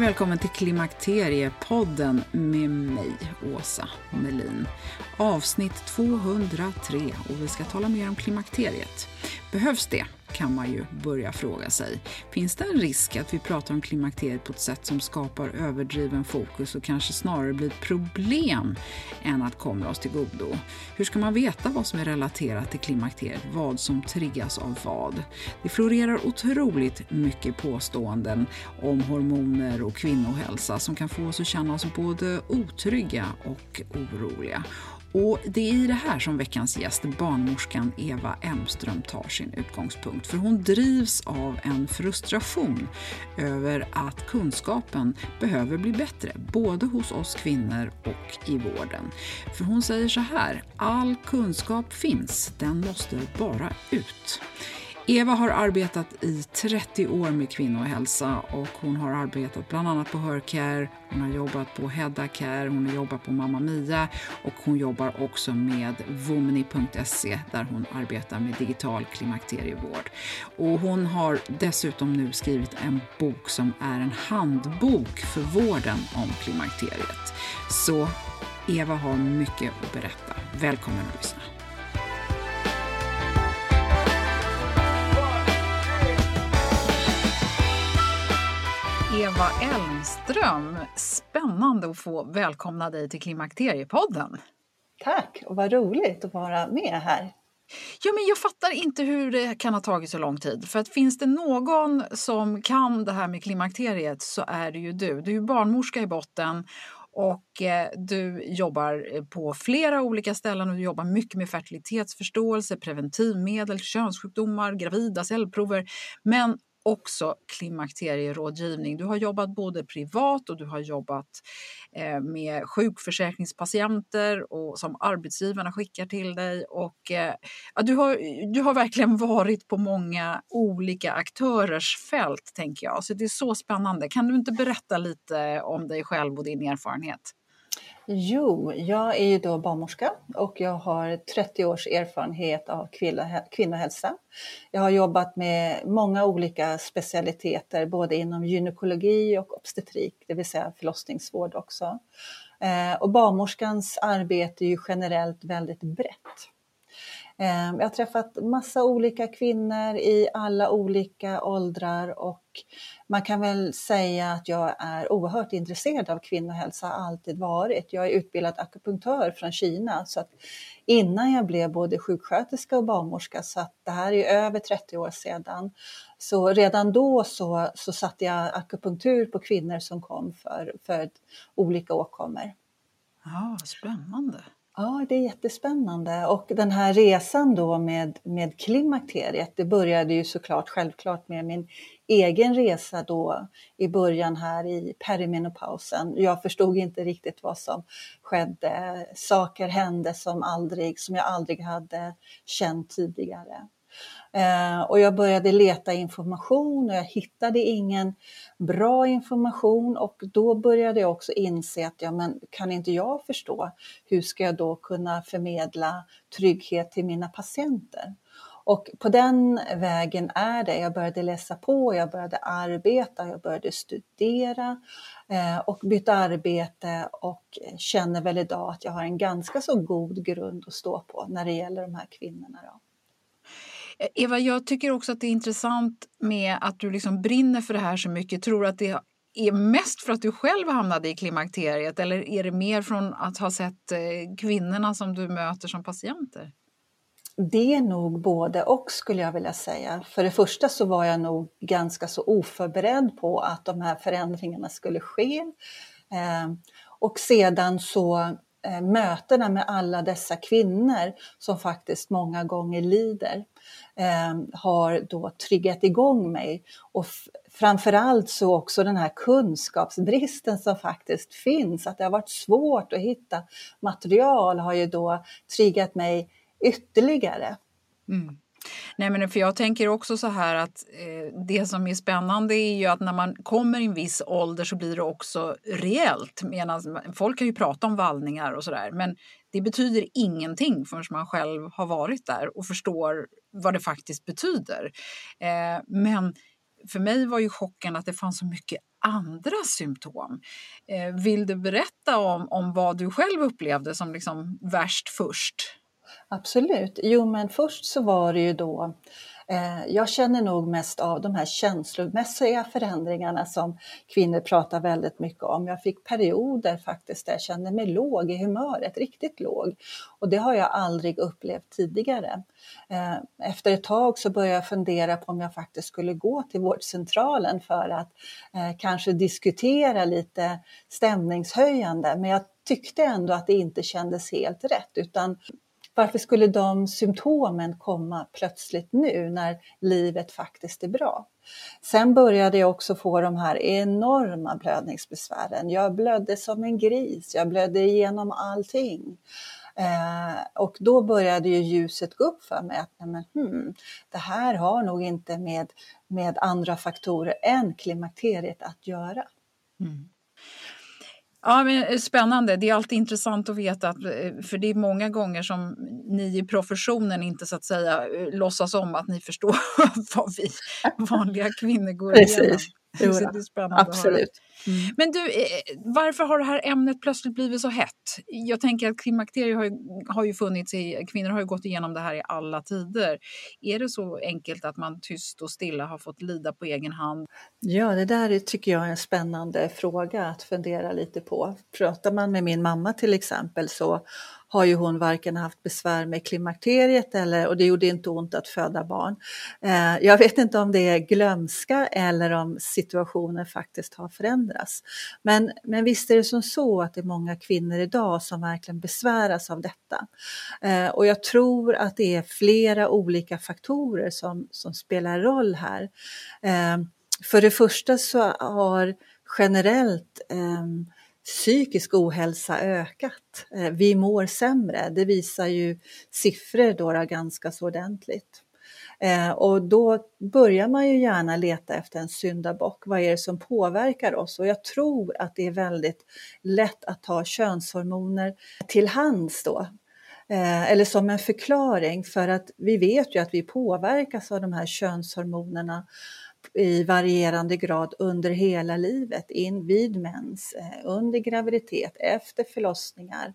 Och välkommen till Klimakteriepodden med mig, Åsa Melin. Avsnitt 203 och vi ska tala mer om klimakteriet. Behövs det? Kan man ju börja fråga sig. Finns det en risk att vi pratar om klimakteriet på ett sätt som skapar överdriven fokus och kanske snarare blir ett problem än att komma oss till godo? Hur ska man veta vad som är relaterat till klimakteriet, vad som triggas av vad? Det florerar otroligt mycket påståenden om hormoner och kvinnohälsa som kan få oss att känna oss både otrygga och oroliga. Och det är i det här som veckans gäst, barnmorskan Eva Emström, tar sin utgångspunkt. För hon drivs av en frustration över att kunskapen behöver bli bättre, både hos oss kvinnor och i vården. För hon säger så här, all kunskap finns, den måste bara ut. Eva har arbetat i 30 år med kvinnohälsa och hon har arbetat bland annat på Hörcare, hon har jobbat på Hedda Care, hon har jobbat på Mamma Mia och hon jobbar också med Womni.se, där hon arbetar med digital klimakterievård. Och hon har dessutom nu skrivit en bok som är en handbok för vården om klimakteriet. Så Eva har mycket att berätta. Välkommen att lyssna. Eva Elmström, spännande att få välkomna dig till Klimakteriepodden. Tack, och vad roligt att vara med här. Ja, men jag fattar inte hur det kan ha tagit så lång tid. För att finns det någon som kan det här med klimakteriet så är det ju du. Du är barnmorska i botten och eh, du jobbar på flera olika ställen och du jobbar mycket med fertilitetsförståelse, preventivmedel, könssjukdomar, gravida cellprover. Men också klimakterierådgivning. Du har jobbat både privat och du har jobbat eh, med sjukförsäkringspatienter och som arbetsgivarna skickar till dig. Och, eh, ja, du, har, du har verkligen varit på många olika aktörers fält, tänker jag. Så det är så spännande. Kan du inte berätta lite om dig själv och din erfarenhet? Jo, jag är ju då barnmorska och jag har 30 års erfarenhet av kvinnohälsa. Jag har jobbat med många olika specialiteter, både inom gynekologi och obstetrik, det vill säga förlossningsvård också. Eh, och barnmorskans arbete är ju generellt väldigt brett. Ehm, jag har träffat massa olika kvinnor i alla olika åldrar och man kan väl säga att jag är oerhört intresserad av kvinnohälsa, har alltid varit. Jag är utbildad akupunktör från Kina så att innan jag blev både sjuksköterska och barnmorska, så att det här är över 30 år sedan. Så redan då så, så satte jag akupunktur på kvinnor som kom för, för olika åkommor. Ja, spännande. Ja, det är jättespännande och den här resan då med, med klimakteriet, det började ju såklart självklart med min egen resa då i början här i perimenopausen. Jag förstod inte riktigt vad som skedde. Saker hände som, aldrig, som jag aldrig hade känt tidigare. Eh, och jag började leta information och jag hittade ingen bra information och då började jag också inse att ja, men kan inte jag förstå, hur ska jag då kunna förmedla trygghet till mina patienter? Och på den vägen är det. Jag började läsa på, jag började arbeta, jag började studera eh, och bytte arbete och känner väl idag att jag har en ganska så god grund att stå på när det gäller de här kvinnorna. Då. Eh, Eva, jag tycker också att det är intressant med att du liksom brinner för det här så mycket. Tror du att det är mest för att du själv hamnade i klimakteriet eller är det mer från att ha sett eh, kvinnorna som du möter som patienter? Det är nog både och skulle jag vilja säga. För det första så var jag nog ganska så oförberedd på att de här förändringarna skulle ske. Eh, och sedan så Eh, mötena med alla dessa kvinnor som faktiskt många gånger lider eh, har då triggat igång mig. Och framförallt så också den här kunskapsbristen som faktiskt finns, att det har varit svårt att hitta material har ju då triggat mig ytterligare. Mm. Nej, men för jag tänker också så här att eh, det som är spännande är ju att när man kommer i en viss ålder så blir det också reellt. Medan folk kan ju prata om vallningar och sådär men det betyder ingenting förrän man själv har varit där och förstår vad det faktiskt betyder. Eh, men för mig var ju chocken att det fanns så mycket andra symptom. Eh, vill du berätta om, om vad du själv upplevde som liksom värst först? Absolut. Jo, men först så var det ju då eh, jag känner nog mest av de här känslomässiga förändringarna som kvinnor pratar väldigt mycket om. Jag fick perioder faktiskt där jag kände mig låg i humöret, riktigt låg. Och det har jag aldrig upplevt tidigare. Eh, efter ett tag så började jag fundera på om jag faktiskt skulle gå till vårdcentralen för att eh, kanske diskutera lite stämningshöjande. Men jag tyckte ändå att det inte kändes helt rätt utan varför skulle de symptomen komma plötsligt nu när livet faktiskt är bra? Sen började jag också få de här enorma blödningsbesvären. Jag blödde som en gris, jag blödde igenom allting. Eh, och då började ju ljuset gå upp för mig att men, hmm, det här har nog inte med, med andra faktorer än klimakteriet att göra. Mm. Ja, men eh, spännande. Det är alltid intressant att veta, att, eh, för det är många gånger som ni i professionen inte så att säga eh, låtsas om att ni förstår vad vi vanliga kvinnor går igenom. Absolut. Mm. Men du, varför har det här ämnet plötsligt blivit så hett? Jag tänker att klimakteriet har ju, har ju funnits i, kvinnor har ju gått igenom det här i alla tider. Är det så enkelt att man tyst och stilla har fått lida på egen hand? Ja, det där tycker jag är en spännande fråga att fundera lite på. Pratar man med min mamma till exempel så har ju hon varken haft besvär med klimakteriet eller, och det gjorde inte ont att föda barn. Eh, jag vet inte om det är glömska eller om situationen faktiskt har förändrats. Men, men visst är det som så att det är många kvinnor idag som verkligen besväras av detta. Eh, och jag tror att det är flera olika faktorer som, som spelar roll här. Eh, för det första så har generellt ehm, psykisk ohälsa ökat. Eh, vi mår sämre, det visar ju siffror då, ganska så ordentligt. Eh, och då börjar man ju gärna leta efter en syndabock. Vad är det som påverkar oss? Och jag tror att det är väldigt lätt att ta könshormoner till hands då. Eh, eller som en förklaring för att vi vet ju att vi påverkas av de här könshormonerna i varierande grad under hela livet, in vid mens, eh, under graviditet, efter förlossningar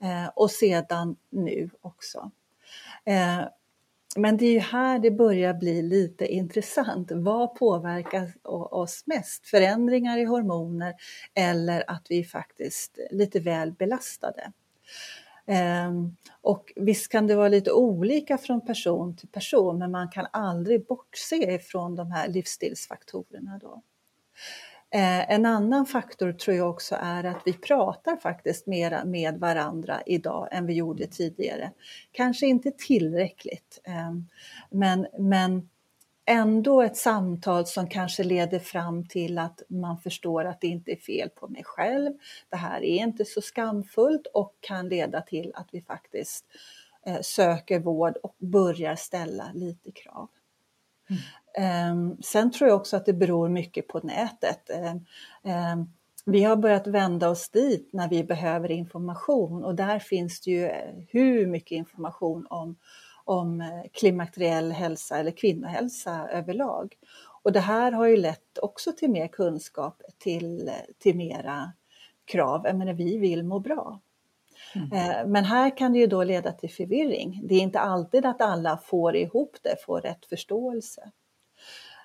eh, och sedan nu också. Eh, men det är ju här det börjar bli lite intressant. Vad påverkar oss mest? Förändringar i hormoner eller att vi faktiskt är lite väl belastade? Ehm, och visst kan det vara lite olika från person till person men man kan aldrig bortse ifrån de här livsstilsfaktorerna. Då. Eh, en annan faktor tror jag också är att vi pratar faktiskt mer med varandra idag än vi gjorde tidigare. Kanske inte tillräckligt, ehm, men, men ändå ett samtal som kanske leder fram till att man förstår att det inte är fel på mig själv. Det här är inte så skamfullt och kan leda till att vi faktiskt eh, söker vård och börjar ställa lite krav. Mm. Um, sen tror jag också att det beror mycket på nätet. Um, um, vi har börjat vända oss dit när vi behöver information och där finns det ju eh, hur mycket information om om eh, klimakteriell hälsa eller kvinnohälsa överlag. Och det här har ju lett också till mer kunskap, till, till mera krav. Jag menar, vi vill må bra. Mm. Eh, men här kan det ju då leda till förvirring. Det är inte alltid att alla får ihop det, får rätt förståelse.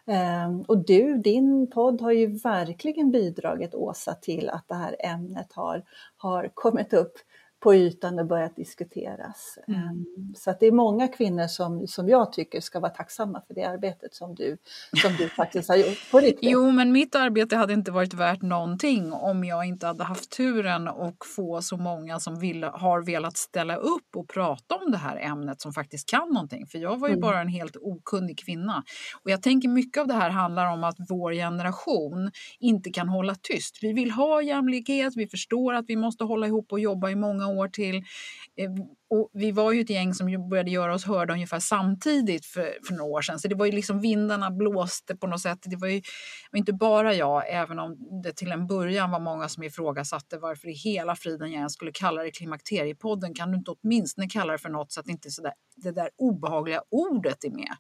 Ehm, och du, din podd har ju verkligen bidragit Åsa till att det här ämnet har, har kommit upp på ytan och börjat diskuteras. Mm. Ehm, så att det är många kvinnor som, som jag tycker ska vara tacksamma för det arbetet som du, som du faktiskt har gjort på riktigt. Jo, men mitt arbete hade inte varit värt någonting om jag inte hade haft turen och få så många som vill, har velat ställa upp och prata om det här ämnet som faktiskt kan någonting. För jag var ju mm. bara en helt okunnig kvinna. Och jag tänker mycket av det här handlar om att vår generation inte kan hålla tyst. Vi vill ha jämlikhet, vi förstår att vi måste hålla ihop och jobba i många år till. Eh, och vi var ju ett gäng som började göra oss hörda ungefär samtidigt för, för några år sedan. Så det var ju liksom vindarna blåste på något sätt. Det var ju inte bara jag, även om det till en början var många som ifrågasatte varför i hela friden jag ens skulle kalla det Klimakteriepodden. Kan du inte åtminstone kalla det för något så att inte så där, det där obehagliga ordet är med?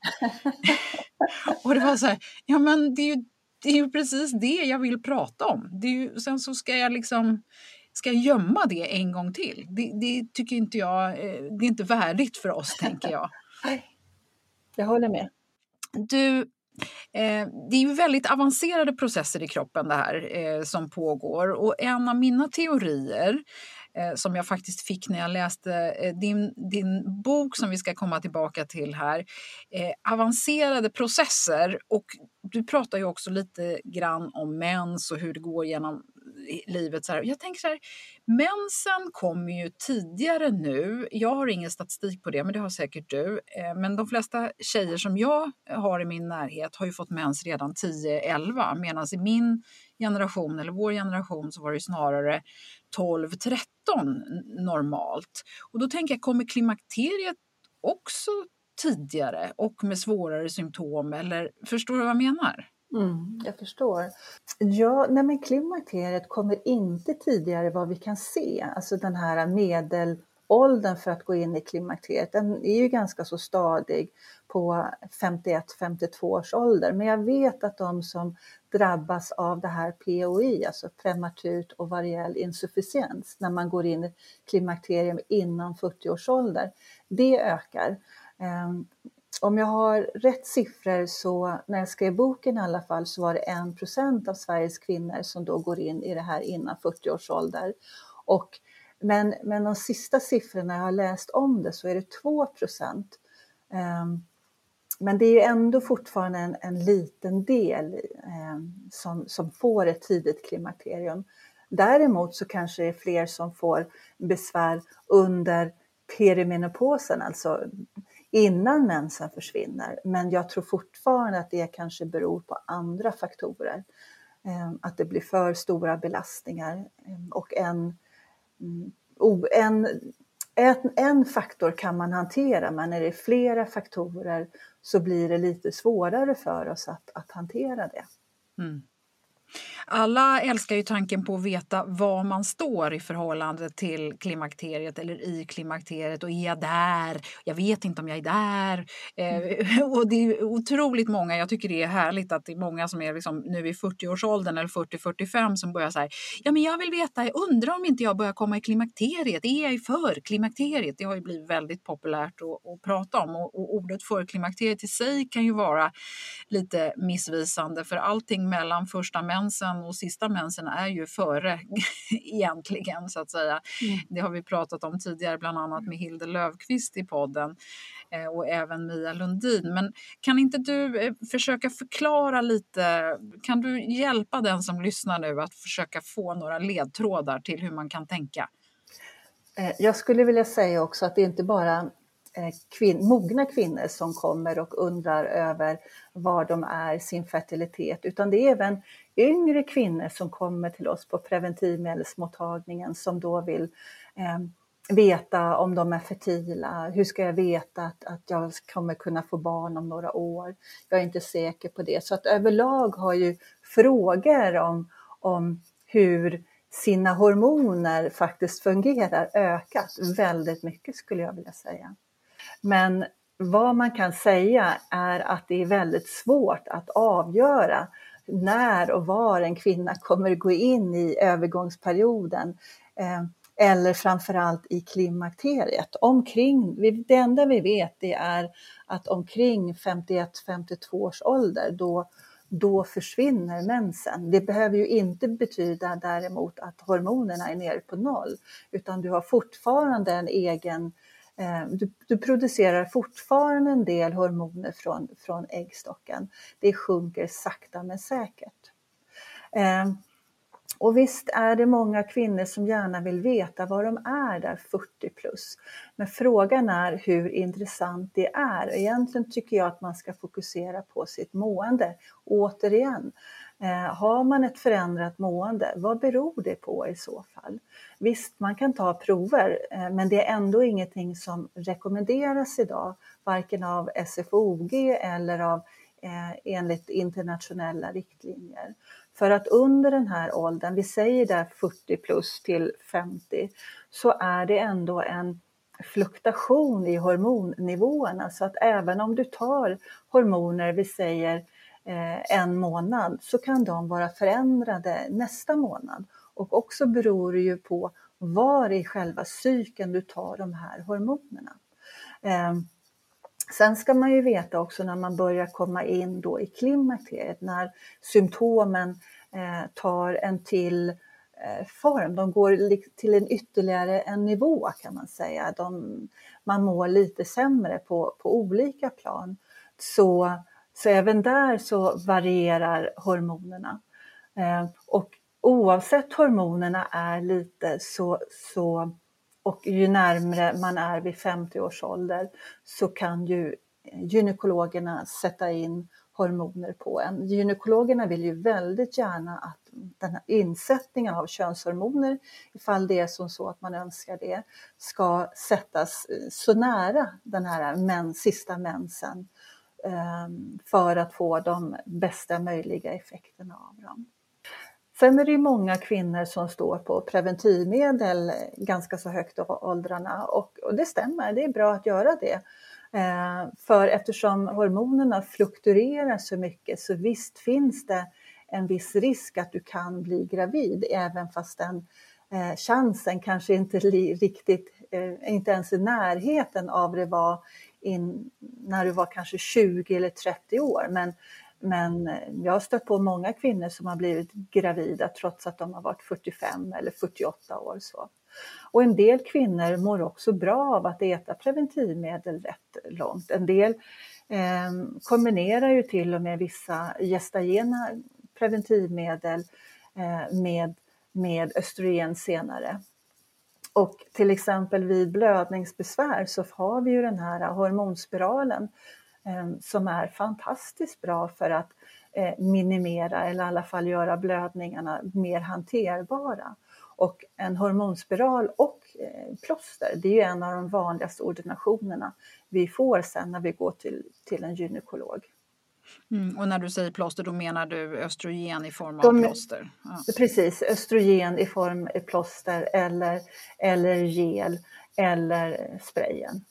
och det var så här, ja men det är ju det är ju precis det jag vill prata om. Det är ju, sen så ska jag liksom ska gömma det en gång till. Det, det tycker inte jag, eh, det är inte värdigt för oss, tänker jag. Jag håller med. Du, Eh, det är ju väldigt avancerade processer i kroppen det här eh, som pågår och en av mina teorier eh, som jag faktiskt fick när jag läste eh, din, din bok som vi ska komma tillbaka till här. Avancerade processer och du pratar ju också lite grann om mens och hur det går genom livet. Så här. Jag tänker så här, mensen kommer ju tidigare nu. Jag har ingen statistik på det, men det har säkert du. Eh, men de flesta tjejer som jag har i min närhet har ju fått mens redan 10-11, medan i min generation, eller vår generation, så var det snarare 12-13 normalt. Och då tänker jag, kommer klimakteriet också tidigare och med svårare symptom? Eller förstår du vad jag menar? Mm, jag förstår. Ja, nej men klimakteriet kommer inte tidigare vad vi kan se. Alltså den här medelåldern för att gå in i klimakteriet, den är ju ganska så stadig på 51-52 års ålder. Men jag vet att de som drabbas av det här POI, alltså prematurt och variell insufficiens, när man går in i klimakterium innan 40 års ålder, det ökar. Ehm, om jag har rätt siffror så när jag skrev boken i alla fall så var det en procent av Sveriges kvinnor som då går in i det här innan 40 års ålder. Och, men, men de sista siffrorna jag har läst om det så är det 2 procent. Um, men det är ändå fortfarande en, en liten del um, som, som får ett tidigt klimakterium. Däremot så kanske det är fler som får besvär under perimenopausen, alltså innan mensen försvinner. Men jag tror fortfarande att det kanske beror på andra faktorer. Ehm, att det blir för stora belastningar ehm, och en, mm, en, en, en faktor kan man hantera men när det är flera faktorer så blir det lite svårare för oss att, att hantera det. Mm. Alla älskar ju tanken på att veta var man står i förhållande till klimakteriet eller i klimakteriet och är jag där? Jag vet inte om jag är där. Mm. Eh, och det är otroligt många, jag tycker det är härligt att det är många som är liksom nu i 40-årsåldern eller 40-45 som börjar säga ja men jag vill veta, jag undrar om inte jag börjar komma i klimakteriet, är jag för klimakteriet? Det har ju blivit väldigt populärt att, att prata om och, och ordet för klimakteriet i sig kan ju vara lite missvisande för allting mellan första mensen och sista mensen är ju före egentligen så att säga. Mm. Det har vi pratat om tidigare, bland annat med Hilde Löfqvist i podden. eh, och även Mia Lundin. Men kan inte du eh, försöka förklara lite, kan du hjälpa den som lyssnar nu att försöka få några ledtrådar till hur man kan tänka? Eh, jag skulle vilja säga också att det inte bara kvin mogna kvinnor som kommer och undrar över var de är sin fertilitet, utan det är även yngre kvinnor som kommer till oss på preventivmedelsmottagningen som då vill eh, veta om de är fertila. Hur ska jag veta att, att jag kommer kunna få barn om några år? Jag är inte säker på det. Så att överlag har ju frågor om, om hur sina hormoner faktiskt fungerar ökat väldigt mycket skulle jag vilja säga. Men vad man kan säga är att det är väldigt svårt att avgöra när och var en kvinna kommer gå in i övergångsperioden eh, eller framförallt i klimakteriet. Omkring, det enda vi vet det är att omkring 51-52 års ålder då, då försvinner mensen. Det behöver ju inte betyda däremot att hormonerna är nere på noll utan du har fortfarande en egen Eh, Eh, du, du, producerar fortfarande en del hormoner från, från äggstocken. Det sjunker sakta men säkert. Eh, och visst är det många kvinnor som gärna vill veta vad de är där 40 plus. Men frågan är hur intressant det är. Egentligen tycker jag att man ska fokusera på sitt mående. Återigen, Eh, har man ett förändrat mående, vad beror det på i så fall? Visst, man kan ta prover, eh, men det är ändå ingenting som rekommenderas idag, varken av SFOG eller av, eh, enligt internationella riktlinjer. För att under den här åldern, vi säger där 40 plus till 50, så är det ändå en fluktuation i hormonnivåerna. Så att även om du tar hormoner, vi säger Eh, en månad så kan de vara förändrade nästa månad. Och också beror det ju på var i själva cykeln du tar de här hormonerna. Ehm, sen ska man ju veta också när man börjar komma in då i klimakteriet, när symptomen eh, tar en till eh, form. De går till en ytterligare en nivå kan man säga. De, man mår lite sämre på, på olika plan. Så så även där så varierar hormonerna. Eh, och oavsett hormonerna är lite så, så och ju närmre man är vid 50 års ålder så kan ju gynekologerna sätta in hormoner på en. Gynekologerna vill ju väldigt gärna att den här insättningen av könshormoner, ifall det är som så att man önskar det, ska sättas så nära den här mens, sista mensen Ehm, för att få de bästa möjliga effekterna av dem. Sen är det många kvinnor som står på preventivmedel ganska så högt i åldrarna och, och det stämmer, det är bra att göra det. Eh, för eftersom hormonerna fluktuerar så mycket så visst finns det en viss risk att du kan bli gravid även fast den eh, chansen kanske inte riktigt, eh, inte ens i närheten av det var in, när du var kanske 20 eller 30 år. Men, men jag har stött på många kvinnor som har blivit gravida trots att de har varit 45 eller 48 år. Så. Och en del kvinnor mår också bra av att äta preventivmedel rätt långt. En del eh, kombinerar ju till och med vissa gestagena preventivmedel eh, med, med östrogen senare. Och till exempel vid blödningsbesvär så har vi ju den här hormonspiralen eh, som är fantastiskt bra för att eh, minimera eller i alla fall göra blödningarna mer hanterbara. Och en hormonspiral och eh, plåster, det är ju en av de vanligaste ordinationerna vi får sen när vi går till, till en gynekolog. Mm, och när du säger plåster då menar du östrogen i form av De, plåster? Ja. Precis, östrogen i form av plåster eller, eller gel eller sprayen.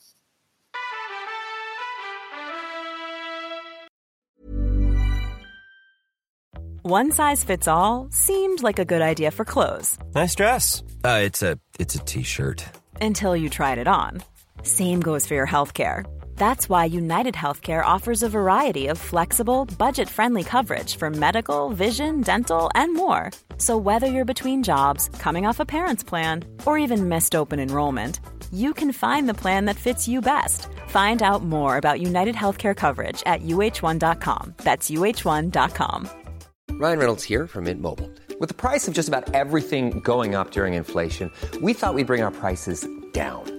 One size fits all seemed like a good idea for clothes. Nice dress. Uh, it's a t-shirt. Until you tried it on. Same goes for your healthcare. That's why United Healthcare offers a variety of flexible, budget friendly coverage for medical, vision, dental, and more. So, whether you're between jobs, coming off a parent's plan, or even missed open enrollment, you can find the plan that fits you best. Find out more about United Healthcare coverage at uh1.com. That's uh1.com. Ryan Reynolds here from Mint Mobile. With the price of just about everything going up during inflation, we thought we'd bring our prices down.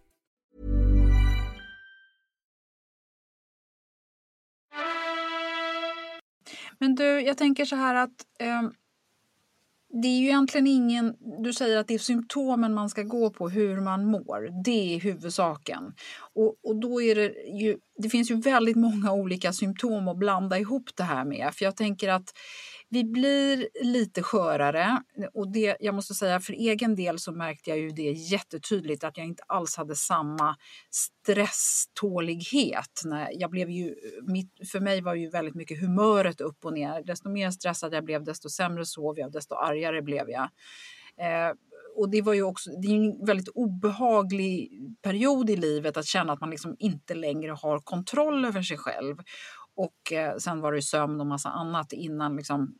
Men du, jag tänker så här att eh, det är ju egentligen ingen... Du säger att det är symptomen man ska gå på, hur man mår. Det är huvudsaken. Och, och då är det ju... Det finns ju väldigt många olika symptom att blanda ihop det här med. För jag tänker att vi blir lite skörare och det, jag måste säga för egen del så märkte jag ju det jättetydligt att jag inte alls hade samma stresstålighet. När jag blev ju, mitt, för mig var ju väldigt mycket humöret upp och ner. Desto mer stressad jag blev, desto sämre sov jag, desto argare blev jag. Eh, och det var ju också det är en väldigt obehaglig period i livet att känna att man liksom inte längre har kontroll över sig själv. Och eh, sen var det sömn och massa annat innan liksom,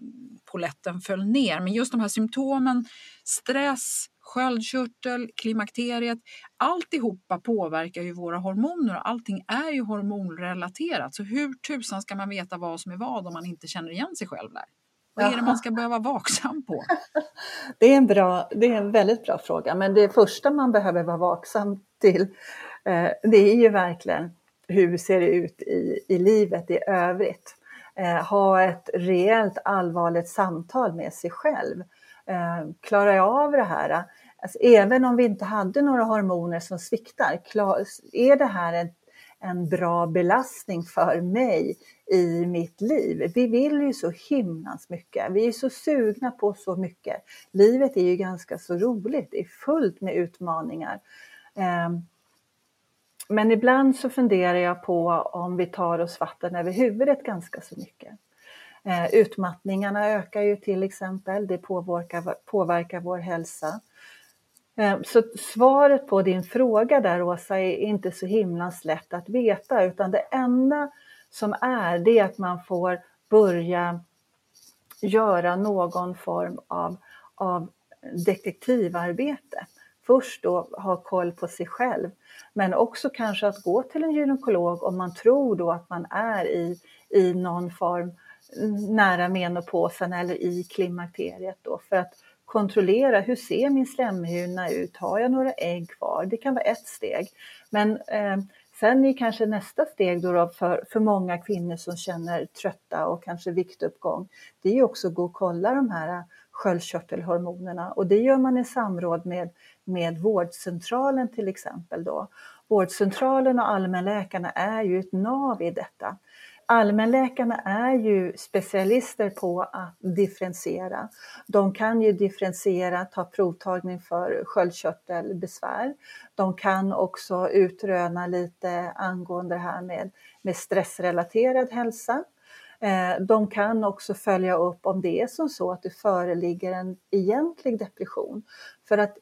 poletten föll ner. Men just de här symptomen, stress, sköldkörtel, klimakteriet, alltihopa påverkar ju våra hormoner och allting är ju hormonrelaterat. Så hur tusan ska man veta vad som är vad om man inte känner igen sig själv där? Vad är det man ska behöva vara vaksam på? Det är, en bra, det är en väldigt bra fråga, men det första man behöver vara vaksam till eh, det är ju verkligen hur ser det ut i, i livet i övrigt. Eh, ha ett rejält allvarligt samtal med sig själv. Eh, klarar jag av det här? Alltså, även om vi inte hade några hormoner som sviktar, klar, är det här en, en bra belastning för mig i mitt liv? Vi vill ju så himlans mycket. Vi är så sugna på så mycket. Livet är ju ganska så roligt. Det är fullt med utmaningar. Eh, men ibland så funderar jag på om vi tar oss vatten över huvudet ganska så mycket. Eh, utmattningarna ökar ju till exempel, det påverkar, påverkar vår hälsa. Eh, så svaret på din fråga där Åsa är inte så himla lätt att veta utan det enda som är det är att man får börja göra någon form av, av detektivarbete. Först då ha koll på sig själv men också kanske att gå till en gynekolog om man tror då att man är i, i någon form nära menopausen eller i klimakteriet då för att kontrollera hur ser min slemhinna ut? Har jag några ägg kvar? Det kan vara ett steg. Men eh, sen är kanske nästa steg då, då för, för många kvinnor som känner trötta och kanske viktuppgång. Det är också att gå och kolla de här sköldkörtelhormonerna och det gör man i samråd med, med vårdcentralen till exempel. Då. Vårdcentralen och allmänläkarna är ju ett nav i detta. Allmänläkarna är ju specialister på att differentiera. De kan ju differentiera, ta provtagning för sköldkörtelbesvär. De kan också utröna lite angående det här med, med stressrelaterad hälsa. Eh, de kan också följa upp om det är som så att det föreligger en egentlig depression. För att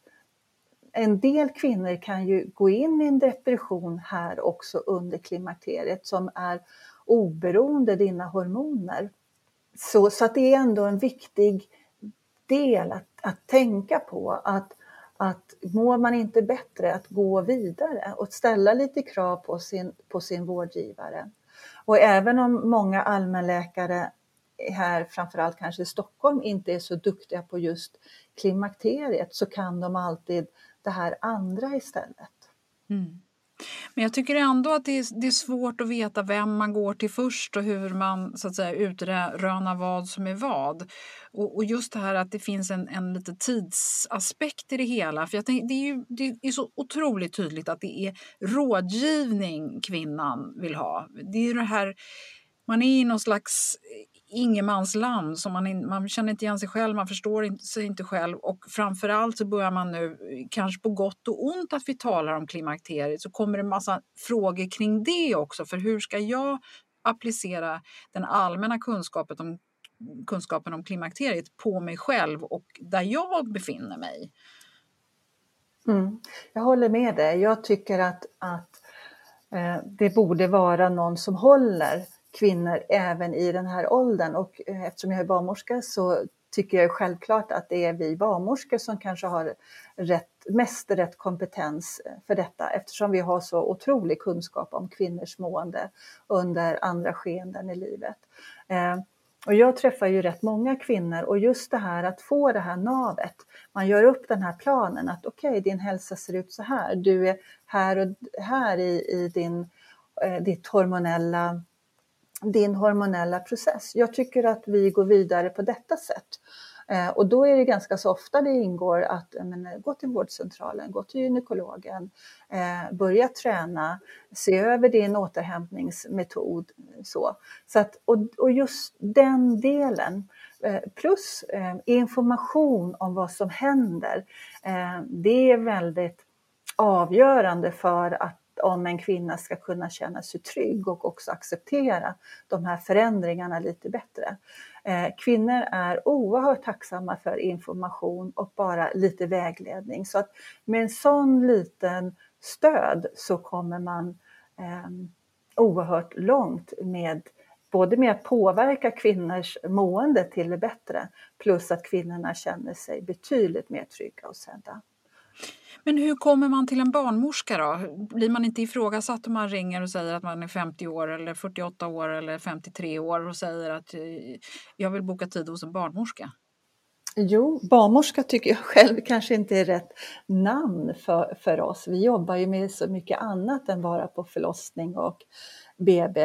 en del kvinnor kan ju gå in i en depression här också under klimakteriet som är oberoende dina hormoner. Så, så att det är ändå en viktig del att, att tänka på att, att mår man inte bättre att gå vidare och ställa lite krav på sin, på sin vårdgivare. Och även om många allmänläkare här, framförallt kanske i Stockholm, inte är så duktiga på just klimakteriet så kan de alltid det här andra istället. Mm. Men jag tycker ändå att det är, det är svårt att veta vem man går till först och hur man så att säga utrönar vad som är vad. Och, och, just det här att det finns en, en lite tidsaspekt i det hela. För jag tänk, det, är ju, det är så otroligt tydligt att det är rådgivning kvinnan vill ha. Det är det här man är i någon slags eh, ingenmansland. Man, man känner inte igen sig själv, man förstår inte, sig inte själv och framförallt så börjar man nu, eh, kanske på gott och ont att vi talar om klimakteriet, så kommer det en massa frågor kring det också. För hur ska jag applicera den allmänna kunskapen om, kunskapen om klimakteriet på mig själv och där jag befinner mig? Mm. Jag håller med dig. Jag tycker att, att eh, det borde vara någon som håller kvinnor även i den här åldern. Och eh, eftersom jag är barnmorska så tycker jag självklart att det är vi barnmorskor som kanske har rätt, mest rätt kompetens eh, för detta eftersom vi har så otrolig kunskap om kvinnors mående under andra skeenden i livet. Eh, och jag träffar ju rätt många kvinnor och just det här att få det här navet. Man gör upp den här planen att okej, okay, din hälsa ser ut så här. Du är här och här i, i din, ditt hormonella din hormonella process. Jag tycker att vi går vidare på detta sätt. Eh, och då är det ganska så ofta det ingår att eh, men, eh, gå till vårdcentralen, gå till gynekologen, eh, börja träna, se över din återhämtningsmetod. Så. Så att, och, och just den delen, eh, plus eh, information om vad som händer, eh, det är väldigt avgörande för att om en kvinna ska kunna känna sig trygg och också acceptera de här förändringarna lite bättre. Eh, kvinnor är oerhört tacksamma för information och bara lite vägledning. Så att med en sån liten stöd så kommer man eh, oerhört långt med både med att påverka kvinnors mående till det bättre plus att kvinnorna känner sig betydligt mer trygga och sedda. Men hur kommer man till en barnmorska då? Blir man inte ifrågasatt om man ringer och säger att man är 50 år eller 48 år eller 53 år och säger att eh, jag vill boka tid hos en barnmorska? Jo, barnmorska tycker jag själv kanske inte är rätt namn för, för oss. Vi jobbar ju med så mycket annat än bara på förlossning och BB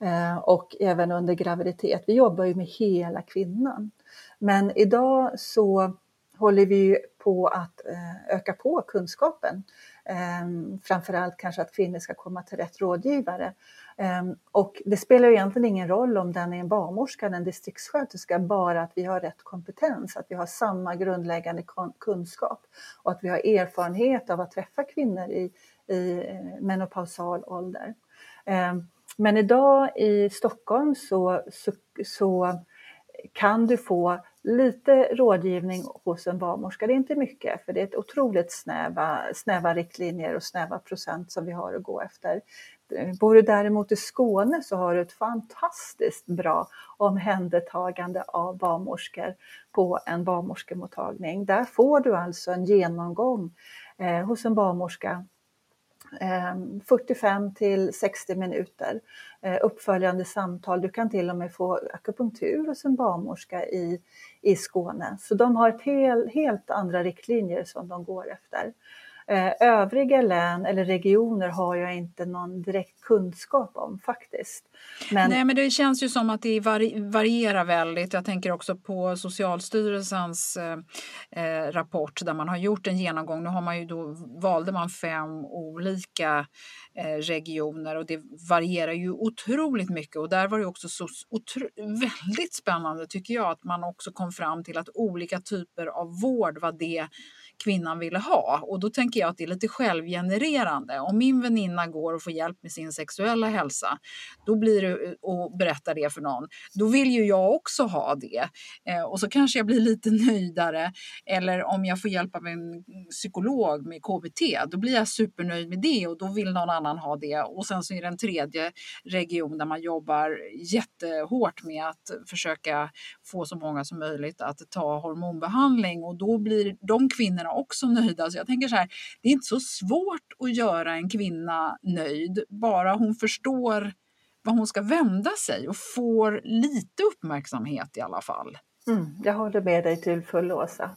eh, och även under graviditet. Vi jobbar ju med hela kvinnan. Men idag så håller vi på att eh, öka på kunskapen. Ehm, framförallt kanske att kvinnor ska komma till rätt rådgivare. Ehm, och det spelar egentligen ingen roll om den är en barnmorska eller en distriktssköterska, bara att vi har rätt kompetens, att vi har samma grundläggande kunskap och att vi har erfarenhet av att träffa kvinnor i, i eh, menopausal ålder. Ehm, men idag i Stockholm så, så, så kan du få lite rådgivning hos en barnmorska. Det är inte mycket, för det är ett otroligt snäva, snäva riktlinjer och snäva procent som vi har att gå efter. Bor du däremot i Skåne så har du ett fantastiskt bra omhändertagande av barnmorskor på en barnmorskemottagning. Där får du alltså en genomgång eh, hos en barnmorska Ehm, 45 till 60 minuter ehm, uppföljande samtal. Du kan till och med få akupunktur hos en barnmorska i, i Skåne. Så de har ett hel, helt andra riktlinjer som de går efter. Eh, övriga län eller regioner har jag inte någon direkt kunskap om faktiskt. Men... Nej, men det känns ju som att det varierar väldigt. Jag tänker också på Socialstyrelsens eh, eh, rapport där man har gjort en genomgång. Nu har man ju då, valde man fem olika eh, regioner och det varierar ju otroligt mycket och där var det också så väldigt spännande tycker jag att man också kom fram till att olika typer av vård var det kvinnan ville ha. Och då tänker jag att det är lite självgenererande. Om min väninna går och får hjälp med sin sexuella hälsa då blir det, eh, och berättar det för någon, då vill ju jag också ha det. Eh, och så kanske jag blir lite nöjdare. Eller om jag får hjälp av en psykolog med KBT, då blir jag supernöjd med det och då vill någon annan ha det. Och sen så är det en tredje region där man jobbar jättehårt med att försöka få så många som möjligt att ta hormonbehandling och då blir de kvinnorna kvinnorna också nöjda. Så jag tänker så här, det är inte så svårt att göra en kvinna nöjd, bara hon förstår vad hon ska vända sig och får lite uppmärksamhet i alla fall. Mm, jag håller med dig till fullo, Åsa.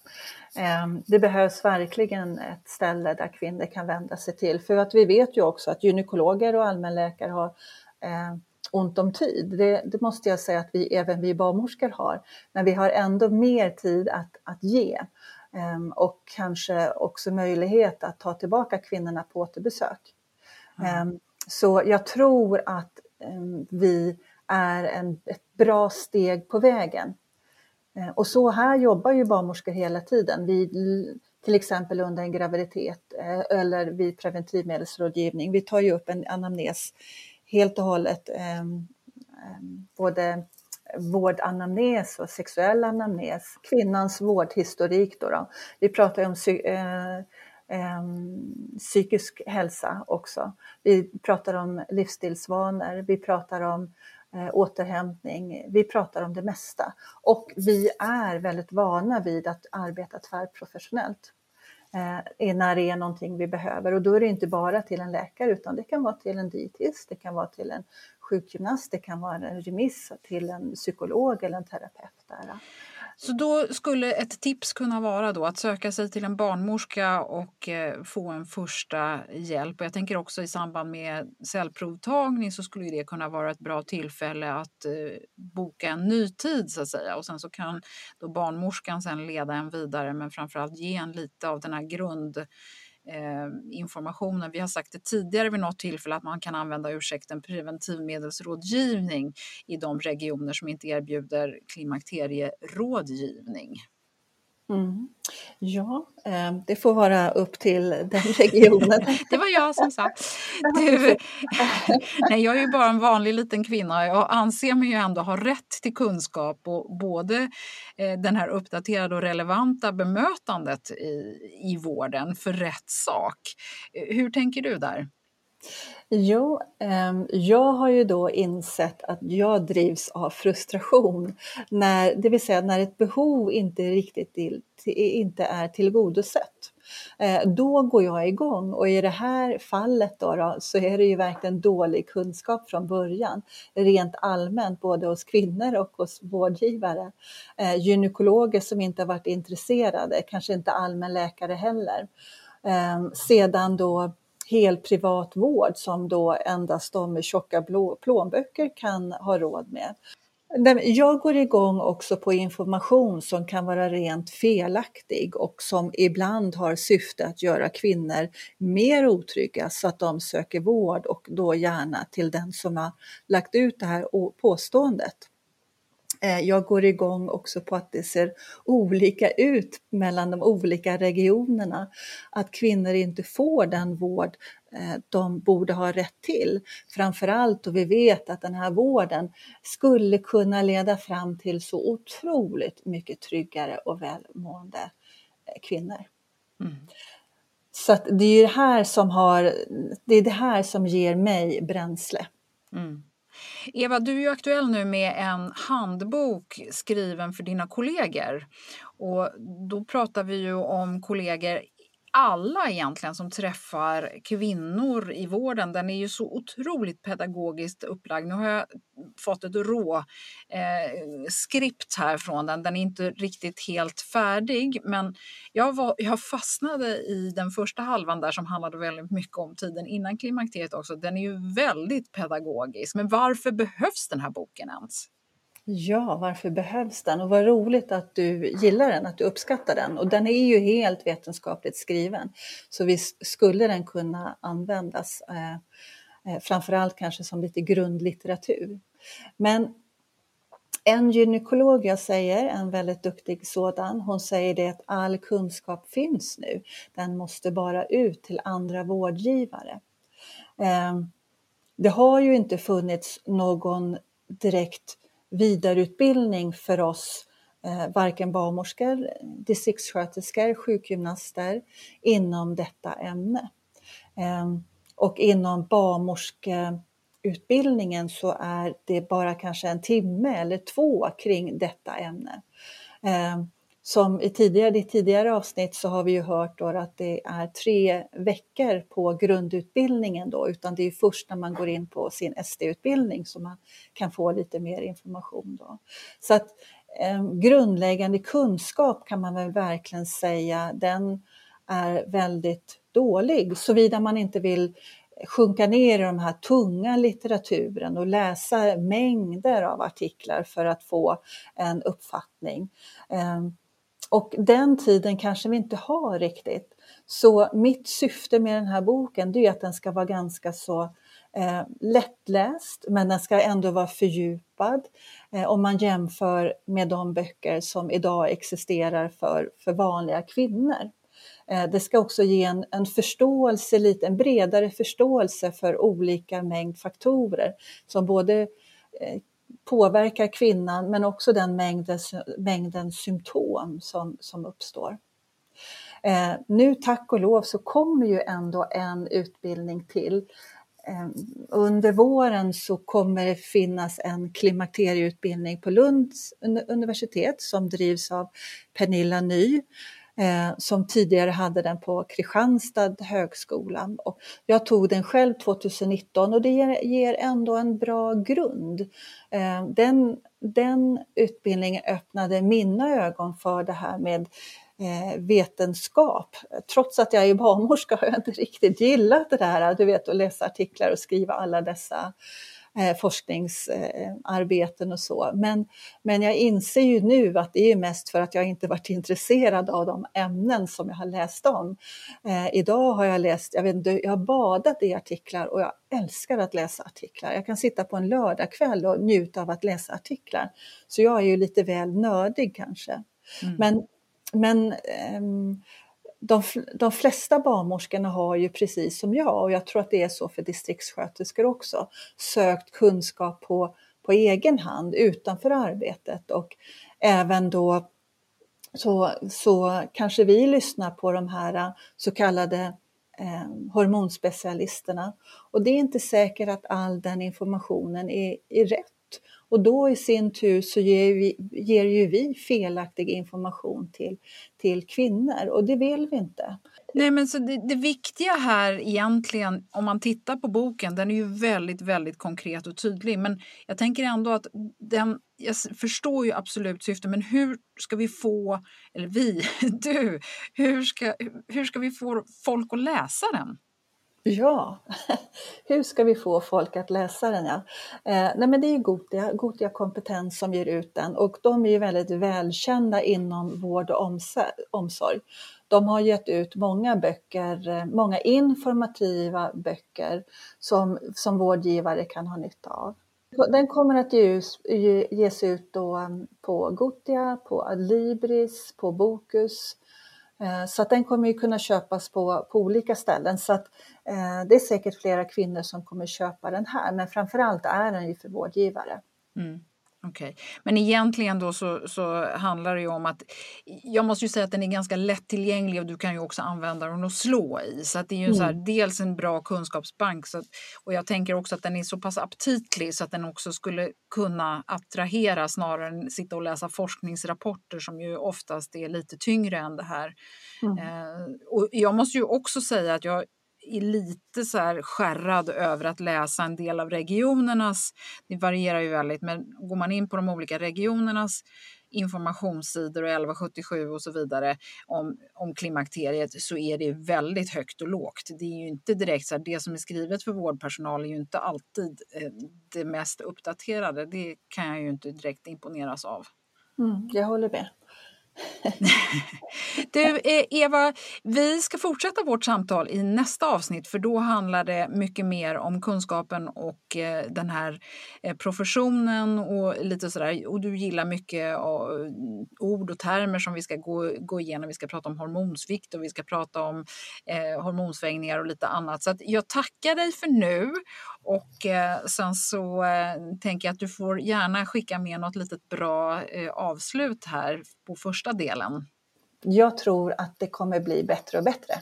Ehm, det behövs verkligen ett ställe där kvinnor kan vända sig till. För att vi vet ju också att gynekologer och allmänläkare har ehm, ont om tid. Det, det, måste jag säga att vi, även vi barnmorskor har. Men vi har ändå mer tid att, att ge. Ehm, och kanske också möjlighet att ta tillbaka kvinnorna på återbesök. Mm. Så jag tror att vi är en, ett bra steg på vägen. Och så här jobbar ju barnmorskor hela tiden, vid, till exempel under en graviditet eh, eller vid preventivmedelsrådgivning. Vi tar ju upp en anamnes helt och hållet, både vårdanamnes och sexuell anamnes, kvinnans vårdhistorik. Då, då. Vi pratar om psy eh, eh, psykisk hälsa också. Vi pratar om livsstilsvanor, vi pratar om eh, återhämtning. Vi pratar om det mesta och vi är väldigt vana vid att arbeta tvärprofessionellt eh, när det är någonting vi behöver och då är det inte bara till en läkare utan det kan vara till en dietist, det kan vara till en sjukgymnast, det kan vara en remiss till en psykolog eller en terapeut. Där. Så då skulle ett tips kunna vara då att söka sig till en barnmorska och eh, få en första hjälp. Och jag tänker också i samband med cellprovtagning så skulle det kunna vara ett bra tillfälle att eh, boka en ny tid så att säga. Och sen så kan då barnmorskan sen leda en vidare men framförallt ge en lite av den här grund Eh, informationen. Vi har sagt det tidigare vid något tillfälle att man kan använda ursäkten preventivmedelsrådgivning i de regioner som inte erbjuder klimakterierådgivning. Mm. Ja, eh, det får vara upp till den regionen. det var jag som sa. Du, nej, jag är ju bara en vanlig liten kvinna. Jag anser mig ju ändå ha rätt till kunskap och både eh, den här uppdaterade och relevanta bemötandet i, i vården för rätt sak. Hur tänker du där? Jo, ehm, jag har ju då insett att jag drivs av frustration. När, det vill säga när ett behov inte riktigt till, inte är tillgodosett. Eh, då går jag igång och i det här fallet då, då, så är det ju verkligen dålig kunskap från början. Rent allmänt, både hos kvinnor och hos vårdgivare. Eh, gynekologer som inte har varit intresserade, kanske inte allmänläkare heller. Ehm, sedan då hel privat vård som då endast de med tjocka plånböcker kan ha råd med. Jag går igång också på information som kan vara rent felaktig och som ibland har syfte att göra kvinnor mer otrygga så att de söker vård och då gärna till den som har lagt ut det här påståendet. Eh, jag går igång också på att det ser olika ut mellan de olika regionerna. Att kvinnor inte får den vård eh, de borde ha rätt till. Framförallt då vi vet att den här vården skulle kunna leda fram till så otroligt mycket tryggare och välmående eh, kvinnor. Mm. Så det är det här som har, det är det här som ger mig bränsle. Mm. Eva, du är ju aktuell nu med en handbok skriven för dina kollegor. Och då pratar vi ju om kollegor alla egentligen som träffar kvinnor i vården. Den är ju så otroligt pedagogiskt upplagd. Nu har jag fått ett rå eh, skript här från den. Den är inte riktigt helt färdig, men jag, var, jag fastnade i den första halvan där som handlade väldigt mycket om tiden innan klimakteriet också. Den är ju väldigt pedagogisk. Men varför behövs den här boken ens? Ja, varför behövs den? Och vad roligt att du gillar den, att du uppskattar den. Och den är ju helt vetenskapligt skriven. Så visst skulle den kunna användas, eh, eh, framförallt kanske som lite grundlitteratur. Men en gynekolog jag säger, en väldigt duktig sådan, hon säger det att all kunskap finns nu. Den måste bara ut till andra vårdgivare. Eh, det har ju inte funnits någon direkt vidareutbildning för oss, eh, varken barnmorskor, distriktssköterskor, sjukgymnaster inom detta ämne. Ehm, och inom barnmorskeutbildningen så är det bara kanske en timme eller två kring detta ämne. Ehm, som i tidigare, i tidigare avsnitt så har vi ju hört då att det är tre veckor på grundutbildningen då, utan det är först när man går in på sin SD-utbildning som man kan få lite mer information då. Så att eh, grundläggande kunskap kan man väl verkligen säga, den är väldigt dålig, såvida man inte vill sjunka ner i de här tunga litteraturen och läsa mängder av artiklar för att få en uppfattning. Ehm, och den tiden kanske vi inte har riktigt. Så mitt syfte med den här boken det är att den ska vara ganska så eh, lättläst, men den ska ändå vara fördjupad eh, om man jämför med de böcker som idag existerar för, för vanliga kvinnor. Eh, det ska också ge en, en förståelse, lite, en bredare förståelse för olika mängd faktorer som både eh, påverkar kvinnan men också den mängden, mängden symptom som, som uppstår. Eh, nu tack och lov så kommer ju ändå en utbildning till. Eh, under våren så kommer det finnas en klimakterieutbildning på Lunds universitet som drivs av Pernilla Ny eh, som tidigare hade den på Kristianstad högskola. Och jag tog den själv 2019 och det ger, ger ändå en bra grund. Eh, den, den utbildningen öppnade mina ögon för det här med eh, vetenskap. Trots att jag är barnmorska har jag inte riktigt gillat det där, du vet, att läsa artiklar och skriva alla dessa eh, forskningsarbeten och så. Men, men jag inser ju nu att det är mest för att jag inte varit intresserad av de ämnen som jag har läst om. Eh, idag har jag läst, jag vet inte, jag har badat i artiklar och jag älskar att läsa artiklar. Jag kan sitta på en lördagkväll och njuta av att läsa artiklar. Så jag är ju lite väl nördig kanske. Mm. Men, men um, de, de flesta barnmorskorna har ju precis som jag, och jag tror att det är så för distriktssköterskor också, sökt kunskap på, på egen hand utanför arbetet och även då så, så kanske vi lyssnar på de här så kallade eh, hormonspecialisterna. Och det är inte säkert att all den informationen är, är rätt. Och då i sin tur så ger, vi, ger ju vi felaktig information till, till kvinnor och det vill vi inte. Nej, men så det, det, viktiga här egentligen, om man tittar på boken, den är ju väldigt, väldigt konkret och tydlig. Men jag tänker ändå att den, jag förstår ju absolut syftet, men hur ska vi få, eller vi, du, hur ska, hur ska vi få folk att läsa den? Ja, hur ska vi få folk att läsa den? Ja? Eh, nej men det är Gotia, Gotia Kompetens som ger ut den och de är ju väldigt välkända inom vård och omsorg. De har gett ut många böcker, eh, många informativa böcker som, som vårdgivare kan ha nytta av. Den kommer att ges, ges ut då mm, på Gotia, på Adlibris, på Bokus, Eh, Eh, så att den kommer ju kunna köpas på, på olika ställen. Så att, eh, det är säkert flera kvinnor som kommer köpa den här, men framförallt är den ju för vårdgivare. Mm. Okej, okay. men egentligen då så, så handlar det ju om att jag måste ju säga att den är ganska lättillgänglig och du kan ju också använda den att slå i. Så att det är ju mm. så här, mm. dels en bra kunskapsbank så att, och jag tänker också att den är så pass aptitlig så att den också skulle kunna attrahera snarare än sitta och läsa forskningsrapporter som ju oftast är lite tyngre än det här. Mm. Eh, och jag måste ju också säga att jag är lite så här skärrad över att läsa en del av regionernas, det varierar ju väldigt, men går man in på de olika regionernas informationssidor och 1177 och så vidare om, om klimakteriet så är det väldigt högt och lågt. Det är ju inte direkt så här, det som är skrivet för vårdpersonal är ju inte alltid eh, det mest uppdaterade. Det kan jag ju inte direkt imponeras av. Mm, jag håller med. du, eh, Eva, vi ska fortsätta vårt samtal i nästa avsnitt för då handlar det mycket mer om kunskapen och eh, den här eh, professionen och lite sådär. Och du gillar mycket ord och termer som vi ska gå, gå igenom. Vi ska prata om hormonsvikt och vi ska prata om eh, hormonsvängningar och lite annat. Så jag tackar dig för nu och eh, sen så eh, tänker jag att du får gärna skicka med något litet bra eh, avslut här på första delen? Jag tror att det kommer bli bättre och bättre.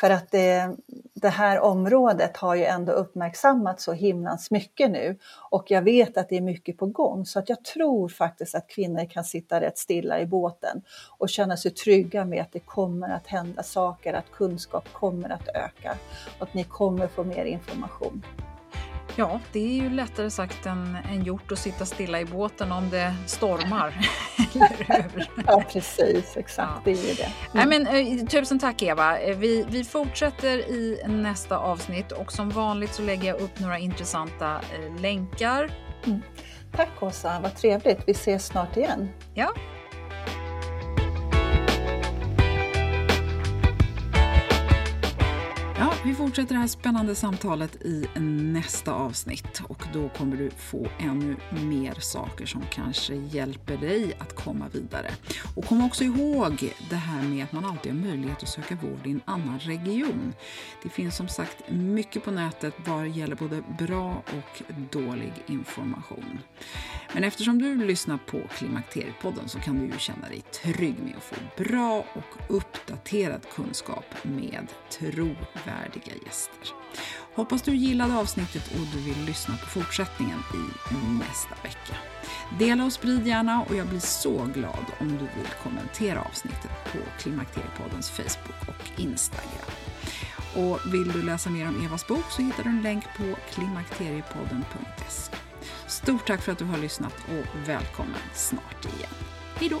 För att det, det här området har ju ändå uppmärksammats så himlans mycket nu och jag vet att det är mycket på gång så att jag tror faktiskt att kvinnor kan sitta rätt stilla i båten och känna sig trygga med att det kommer att hända saker, att kunskap kommer att öka och att ni kommer få mer information. Ja, det är ju lättare sagt än, än gjort att sitta stilla i båten om det stormar. ja, precis. Exakt, ja. det är ju det. Mm. Nej, men, eh, tusen tack Eva. Eh, vi, vi fortsätter i nästa avsnitt och som vanligt så lägger jag upp några intressanta eh, länkar. Mm. Tack Åsa, vad trevligt. Vi ses snart igen. Ja, Vi fortsätter det här spännande samtalet i nästa avsnitt och då kommer du få ännu mer saker som kanske hjälper dig att komma vidare. Och kom också ihåg det här med att man alltid har möjlighet att söka vård i en annan region. Det finns som sagt mycket på nätet vad gäller både bra och dålig information. Men eftersom du lyssnar på Klimakteriepodden så kan du ju känna dig trygg med att få bra och uppdaterad kunskap med värdiga gäster. Hoppas du gillade avsnittet och du vill lyssna på fortsättningen i nästa vecka. Dela och sprid gärna och jag blir så glad om du vill kommentera avsnittet på Klimakteriepoddens Facebook och Instagram. Och vill du läsa mer om Evas bok så hittar du en länk på klimakteriepodden.se. Stort tack för att du har lyssnat och välkommen snart igen. Hej då!